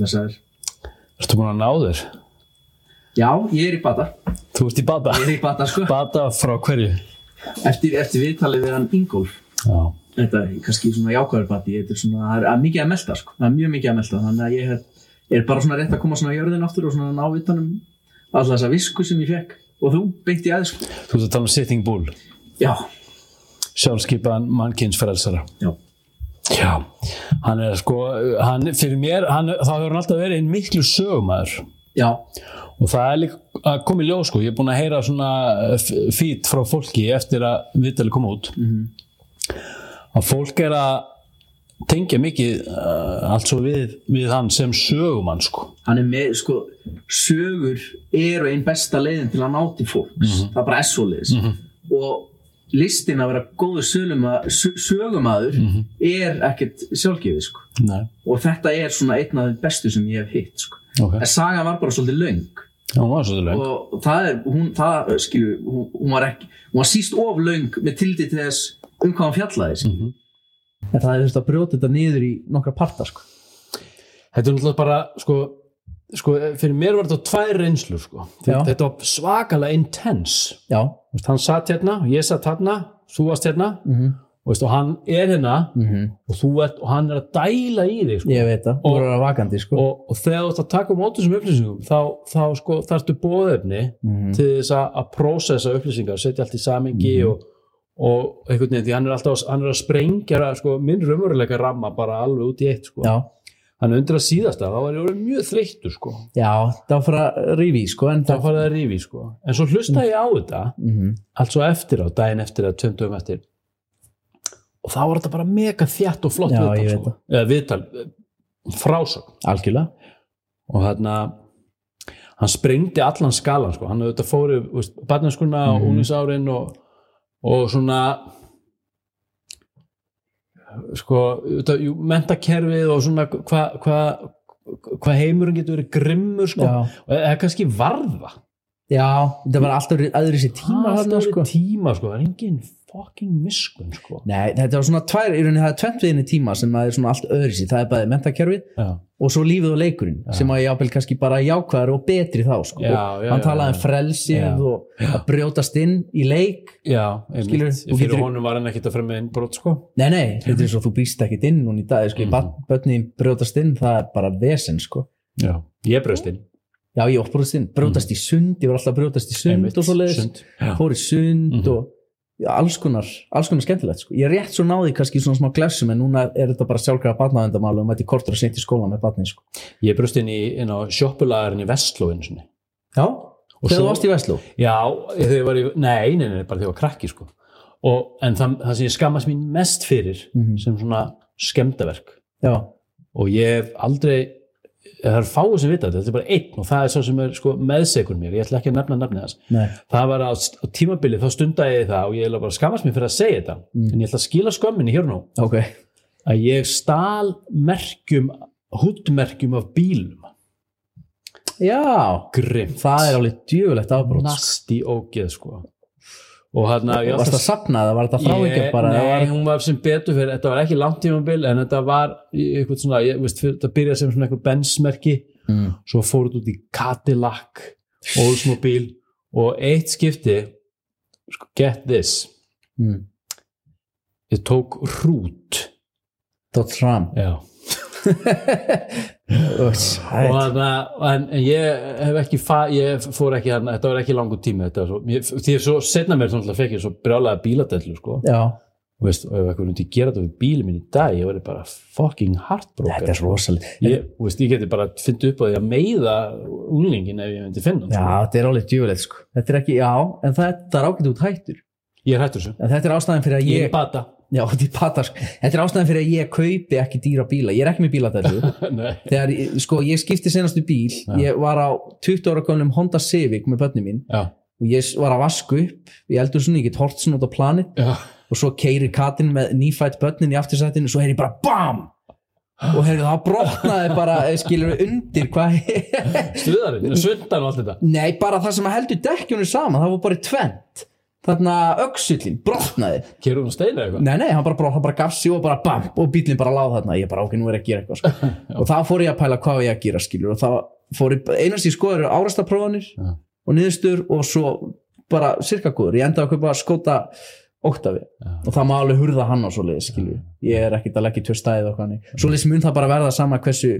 Blessaður. Ertu búin að ná þér? Já, ég er í bata. Þú ert í bata? Ég er í bata, sko. Bata frá hverju? Eftir, eftir viðtalið við hann Ingólf. Já. Þetta er kannski svona jákvæður bati. Þetta er svona, það er mikið að melta, sko. Það er mjög mikið að melta. Þannig að ég er, er bara svona rétt að koma svona í jörðin aftur og svona ná utanum alltaf þessa visku sem ég fekk. Og þú beint í aðeins, sko. Þú ert að tala um Sitting Bull, Já, sjálfskipaðan mannkynsfrelsara. já, Já. Hann er sko, hann, fyrir mér, hann, þá hefur hann alltaf verið einn miklu sögumæður. já, Og það er líka að koma í ljós sko, ég er búin að heyra svona fít frá fólki eftir að viðtali koma út. Að fólk er að tengja mikið uh, allt svo við, við hann sem sögumann sko. hann er með, sko, sögur eru einn besta leiðin til að ná til fólks. Það er bara S-óliðis. Og listin að vera góður söluma- sö- sögumadur er ekkert sjálfgefið, sko. Nei. Og þetta er svona einn af þeim bestu sem ég hef hitt, sko. Ok. En sagan var bara svolítið löng. Já, hún var svolítið löng. Og það er, hún, það, skilju, hún, hún var ekki, hún var síst of löng með tildi til þess um hvað hann fjallaði, skilju. En það er þurft að brjóta þetta niður í nokkra parta, sko. Þetta er náttúrulega bara, sko, sko, fyrir mér var þetta tvær reynslur, sko. Þetta var svakalega intense. Já. Hann satt hérna, ég satt hérna, þú varst hérna, Mm og, veist, og hann er hérna -hmm. og, ert, og hann er að dæla í þig, sko. Ég veit það. Og- Þú er að vakandi, sko. Og, þegar þú ert að taka um þessum upplýsingum, þá, þá sko, þarftu bóðefni Mhm. til þess að, að prósessa upplýsingar, setja allt í samingi Mhm. og, og einhvern veginn, því hann er alltaf hann er að sprengja sko, minn raunveruleika ramma bara alveg út í eitt sko. Hann undir að síðasta, þá var ég orðinn mjög þreyttur sko. Já, það var fyrir að rífi, sko, þá farið að rífi sko. en svo hlusta ég á þetta Mhm. allt svo eftir á, daginn eftir eða tveimtugum eftir og þá var þetta bara mega þjætt og flott viðtal, sko. eða viðtal, frásögn Algjörlega. og hérna hann sprengdi allan skalan sko. hann auðvitað fóri barnaskuna og Mhm. unginsárin og, og svona sko mentakerfið og svona hvað hva, hva heimurinn getur verið grimmur sko. Og eða kannski varða Já, þetta var alltaf öðru sér tíma alltaf þarna, sko. tíma sko. það er engin fucking miskun sko. Nei, þetta var svona tvær, í rauninni það er tvent viðinni tíma sem að er svona allt öðru sér. Það er bæði mentakerfið já, og svo lífið og leikurinn sem að ég ábel kannski bara jákvæðar og betri þá, sko. Já, Og já, Hann já, talaði já. um frelsið Já. og að brjótast inn í leik. já Skilurðu, einmitt, þú fyrir getur- honum var hann ekkit að fremja inn brot sko. Nei, nei, þetta er svo þú brýst ekkit inn í dag, sko, mm. börnin brjótast inn, það er bara vesen, sko. já, ég bröst inn Já, ég var brjótast inn, brjótast í sund, ég var alltaf að brjótast í sund Einmitt, og svo leiðis. sund. Já. fór í sund Mhm. og já, alls konar, alls konar skemmtilegt sko. ég er rétt svo náði kannski svona smá glessum en núna er þetta bara sjálfkrafa barnaðendamál og mæti kortur að setja í skóla með barnin sko. ég bröst inn, í, inn á sjoppulagarinn í Vestlóinu sinni já, Og þegar svo- þú varst í Vestló Já, þegar ég var í, nei, nei, nei, bara þegar ég var krakki sko. og, en það, það sem ég skammast mín mest fyrir Mhm. sem svona skemmdaverk já, og ég hef aldrei það er fáið sem vita þetta, þetta er bara einn og það er svo sem er sko, meðsegur mér, ég ætla ekki að nefna nefni þess nei, það var á, á tímabili, þá stundaði ég það og ég ætla bara að skammast mér fyrir að segja þetta Mm. en ég ætla að skila skömminni hér nú. Ok. Að ég stal merkjum húttmerkjum af bílum já, grimm, það er alveg djöfulegt afbrót sko. nasti ógeð sko og hérna varst það sapnað var þetta frávíkja bara Nei, var... hún var sem betur fyrir, þetta var ekki langt tímabil en þetta var eitthvað svona, ég veist, fyrir, þetta byrjaði sem svona eitthvað bensmerki mm. svo fór þetta út í Cadillac Oldsmobile og eitt skipti sko, get this Mm. ég tók hrút Dodds Ram Já. Og þannig að ég hef ekki fa, ég fór ekki hann, þetta var ekki langur tími þetta svo, ég, því að svo setna mér svona fekk ég svo brjálega bíladellu sko. Já, og veist, og ef eitthvað myndi gera þetta við bílið minn í dag ég verði bara fucking heartbroken. Þetta er rosalega ég, ég geti bara fyndið upp á því að meiða unglingin ef ég myndi finna já, sko. þetta er alveg djöfulegt sko. þetta er ekki, já, en þetta er ágætt út hættur. Ég er hættur þessu. En þetta er ástæðan fyrir að ég ég Já, þetta er. Þetta ástæðan fyrir að ég kaupi ekki dýra bíla. Ég er ekki með bíladælu. Nei. Þegar, sko, ég skipti senastu bíl. Ég var á 20 ára konum Honda Civic með börnum mín já, og ég var að vasku upp. Ég eldur svona, ég get hort svona út á planið já, og svo keiri katinn með nýfætt börnin í aftursættinu og svo heyri bara BAM! Og heyrðu, það brotnaði bara, eh, skilur við undir hvað... stuðarinn, sundan og allt þetta Nei, bara það sem heldur dekkjunum saman, það var bara í tvent. Þarna öxullin, brotnaði Kerur hún steina eitthvað? Nei, nei, hann bara, bara, bara gaf sig og bara bam, og bílinn bara láð þarna, ég bara ok, nú er ég að gera eitthvað sko. og þá fór ég að pæla hvað ég að gera skilur og þá fór ég, einast ég skoður árastaprófanir Já. og niðurstur og svo bara sirka góður, ég endaði að kaupa skóta Oktavi Já. og það má alveg hurða hann á svoleiðis skilur, ég er ekkert að leggja tvö stæði og hvað nei, svoleiðis mun það bara verða sama hversu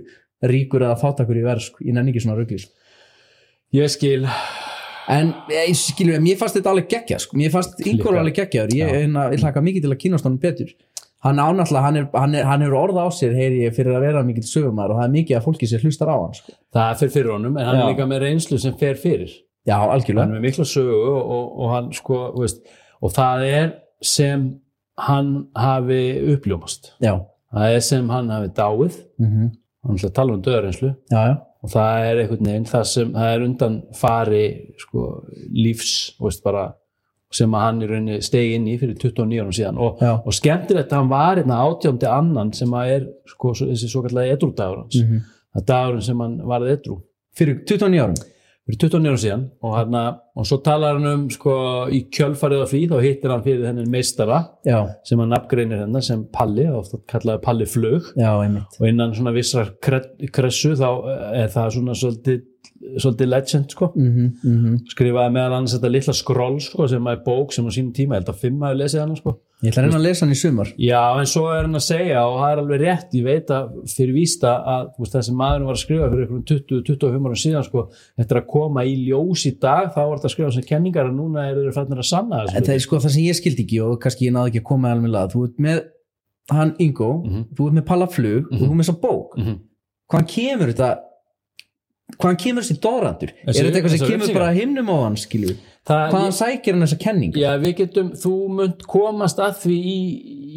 ríkur eða fátakur ég verð sko. ég rugli sko. Ég skil, en ég skilur, mér fannst þetta alveg geggja sko. mér fannst Klikkað. alveg geggjaður ég, hérna, ég hlaka mikið til að kynast honum betur hann ánáttúrulega, hann, er, hann, er, hann hefur orða á sér heyri ég fyrir að vera mikið sögumar og það er mikið að fólki sér hlustar á hann sko. það er fyrir fyrir honum en hann Já. er líka með reynslu sem fer fyrir já, hann algjörlega er með mikla sögu og, og, og hann sko, veist, og það er sem hann hafi uppljómast já, það er sem hann hafi dáið mm hann ætla að tala um döðareynslu já, já, og það er einhvern veginn það sem það er undan fari sko, lífs veist, bara, sem að hann í rauninni stegi inn í fyrir 29 árum síðan. Og, og skemmtilegt að hann var hérna átjándi annan sem að er sko, svo- þessi svo kallega edrúdagur hans Mhm. það er dagurinn sem hann varð edrú. Fyrir 29 árum fyrir 29 árum síðan og, hana, og svo talar hann um sko, í kjölfarið á því þá hittir hann fyrir þennan meistara já, sem hann nafngreinir hennar sem Palli ofta kallaði Palli flug. Já, og innan svona vissar kre- kressu þá er það svona svolítið, svolítið legend sko. Mm -hmm, skrifaði meðal annars þetta litla skroll sko, sem er bók sem á sínum tíma, ég held að fimm hafi lesið hann sko. Ég ætla að reyna að lesa hann í sumar já en svo er hann að segja og það er alveg rétt, ég veit að fyrir vísta að veist, þessi maður var að skrifa fyrir einhverjum 20-25 árum síðan sko, er að koma í ljós í dag þá var þetta að skrifa sem kenningar en núna er þeir fannir að sanna þessu en það er sko það sem ég skildi ekki og kannski ég náði ekki að koma alveg lað þú ert með hann Ingo Mhm. þú ert með Palla flug og þú ert með þessa bók mm -hmm. hvaðan kemur þetta hvaðan kemur þessi dórandur er þetta eitthvað sem kemur bara himnum á hann skilju hvaðan sækir hann þessa kenning Já, við getum, þú munt komast að því í,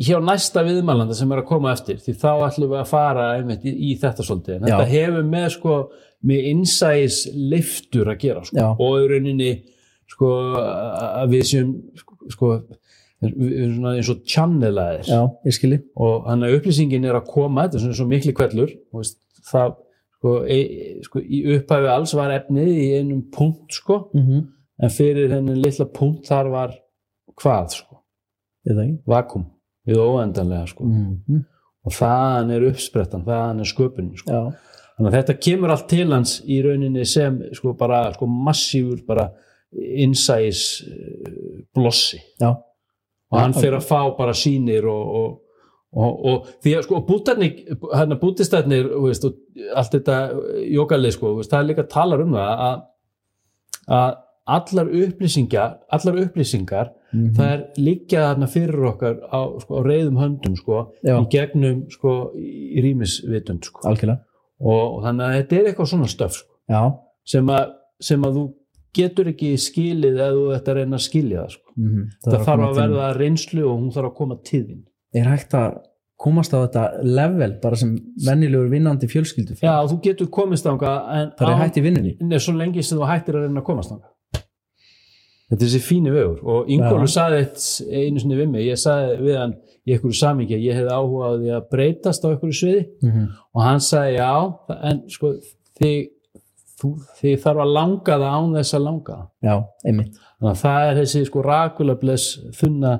hjá næsta viðmælanda sem er að koma eftir, því þá ætlum við að fara einmitt í, í þetta svolítið. En þetta hefur með sko, með innsæðis liftur að gera, sko, Já. og í rauninni sko, að við séum sko, eins og channelaðir og hann að upplýsingin er að koma þetta er svona svo og veist, það, sko, e, sko, í upphæfi alls var efnið í einum punkt, sko, mm -hmm. en fyrir henni litla punkt þar var hvað sko, vakum við óendanlega sko. Mm -hmm. og þaðan er uppsprettan, þaðan er sköpun sko. já, þannig að þetta kemur allt til hans í rauninni sem sko bara sko massífur bara innsæis uh, blossi. Já, og hann fyrir að fá bara sýnir og, og, og, og því að sko bútarnir, hérna bútistætnir og allt þetta jókalið sko, veist, það er líka talar um það að, að allar upplýsingar allar upplýsingar mm það er líka þarna fyrir okkar á, sko, á reyðum höndum sko, Já. í gegnum sko, í rýmisvitund sko. algjörlega og, og þannig að þetta er eitthvað svona stöf sko, sem, að, sem að þú getur ekki skilið eða þú ætti að reyna að skilja það sko. mm -hmm. það þarf að verða reynslu og hún þarf að koma þín er hægt að komast á þetta level bara sem vennilegur vinnandi fjölskyldu Já, þú getur komist ánga en það er á- hægt í vinnunni Nei, svo lengi sem þú hættir að reyna að komast ánga Þetta er þessi fíni vegur og Ingólu Já. saði eitt einu sinni við mig, ég saði við hann í einhverju samingi að ég hefði áhuga á því að breytast á einhverju sviði mm -hmm. og hann sagði já, en sko þið, þú, þið þarf að langa það án þess að langa það. já, einmitt þannig að það er þessi sko rakulables þunna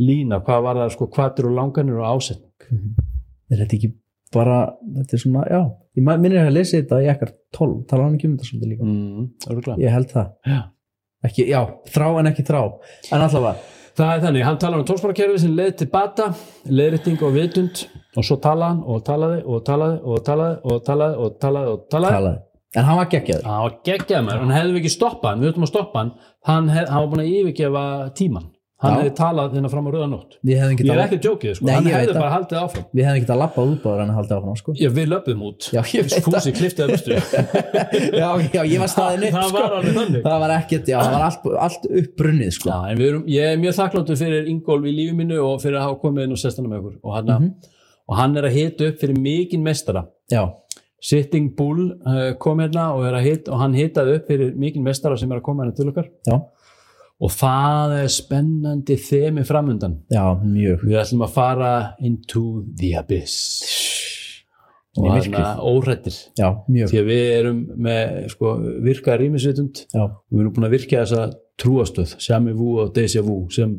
lína, hvað var það sko kvatur og langanir og ásetning? Er þetta ekki bara þetta er svona, já, ég minnir að lesa þetta í ekkert 12, tala hann ekki um þetta svolítið líka? Mm, ég held það, Já. ekki, já, þrá en ekki þrá en allavega, Það er þannig, hann talar um tónsbarakerfið sem leið til bata, leiðrétting og vitund og svo talaði hann og talaði og talaði og talaði og talaði og talaði og talaði. talaði. En hann var geggjaður. Það var geggjað mér, hann hefði ekki stoppað hann, við höfum að stoppa hann, hann, hef, hann var búin að yfirgefa tíman. Hann hefði talað þennan fram á hefðum Ég er ekki að jókið, sko. Hann ég hefði bara haldið áfram. við hefðum ekki að lappa út báður að halda áfram sko. Já, við löpum út. Já, ég. Fúsi kliftið bustu. já, já, ég var staðin upp Það sko. var það var ekkert, já, það var allt, allt uppbrunnið sko. Ég er mjög þakkláttur fyrir Ingólf í lífi mínu og fyrir að hafa komið inn og sest hann með okkur. Og hann, Mhm. og hann er að hita upp fyrir mikinn mestara. já, Sitting Bull uh, kom hérna og, og hann hitaði upp fyrir mikinn mestara sem er að koma hérna til okkar já, og það er spennandi þemi framundan. já, mjög. Við ætlum að fara into the abyss. Og myrkrið. hérna órættir já, mjög. Því að við erum með sko, virka rýmisvitund. Og við erum búin að virka þessa trúastöð Sjami Vú og Deja Vú sem,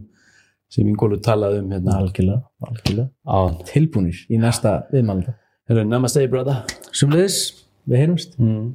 sem Ingólu talaði um hérna. Algjörlega, algjörlega. Á tilbúnir í næsta viðmælda Namaste brother. Sumleðis, við heyrumst. Mm.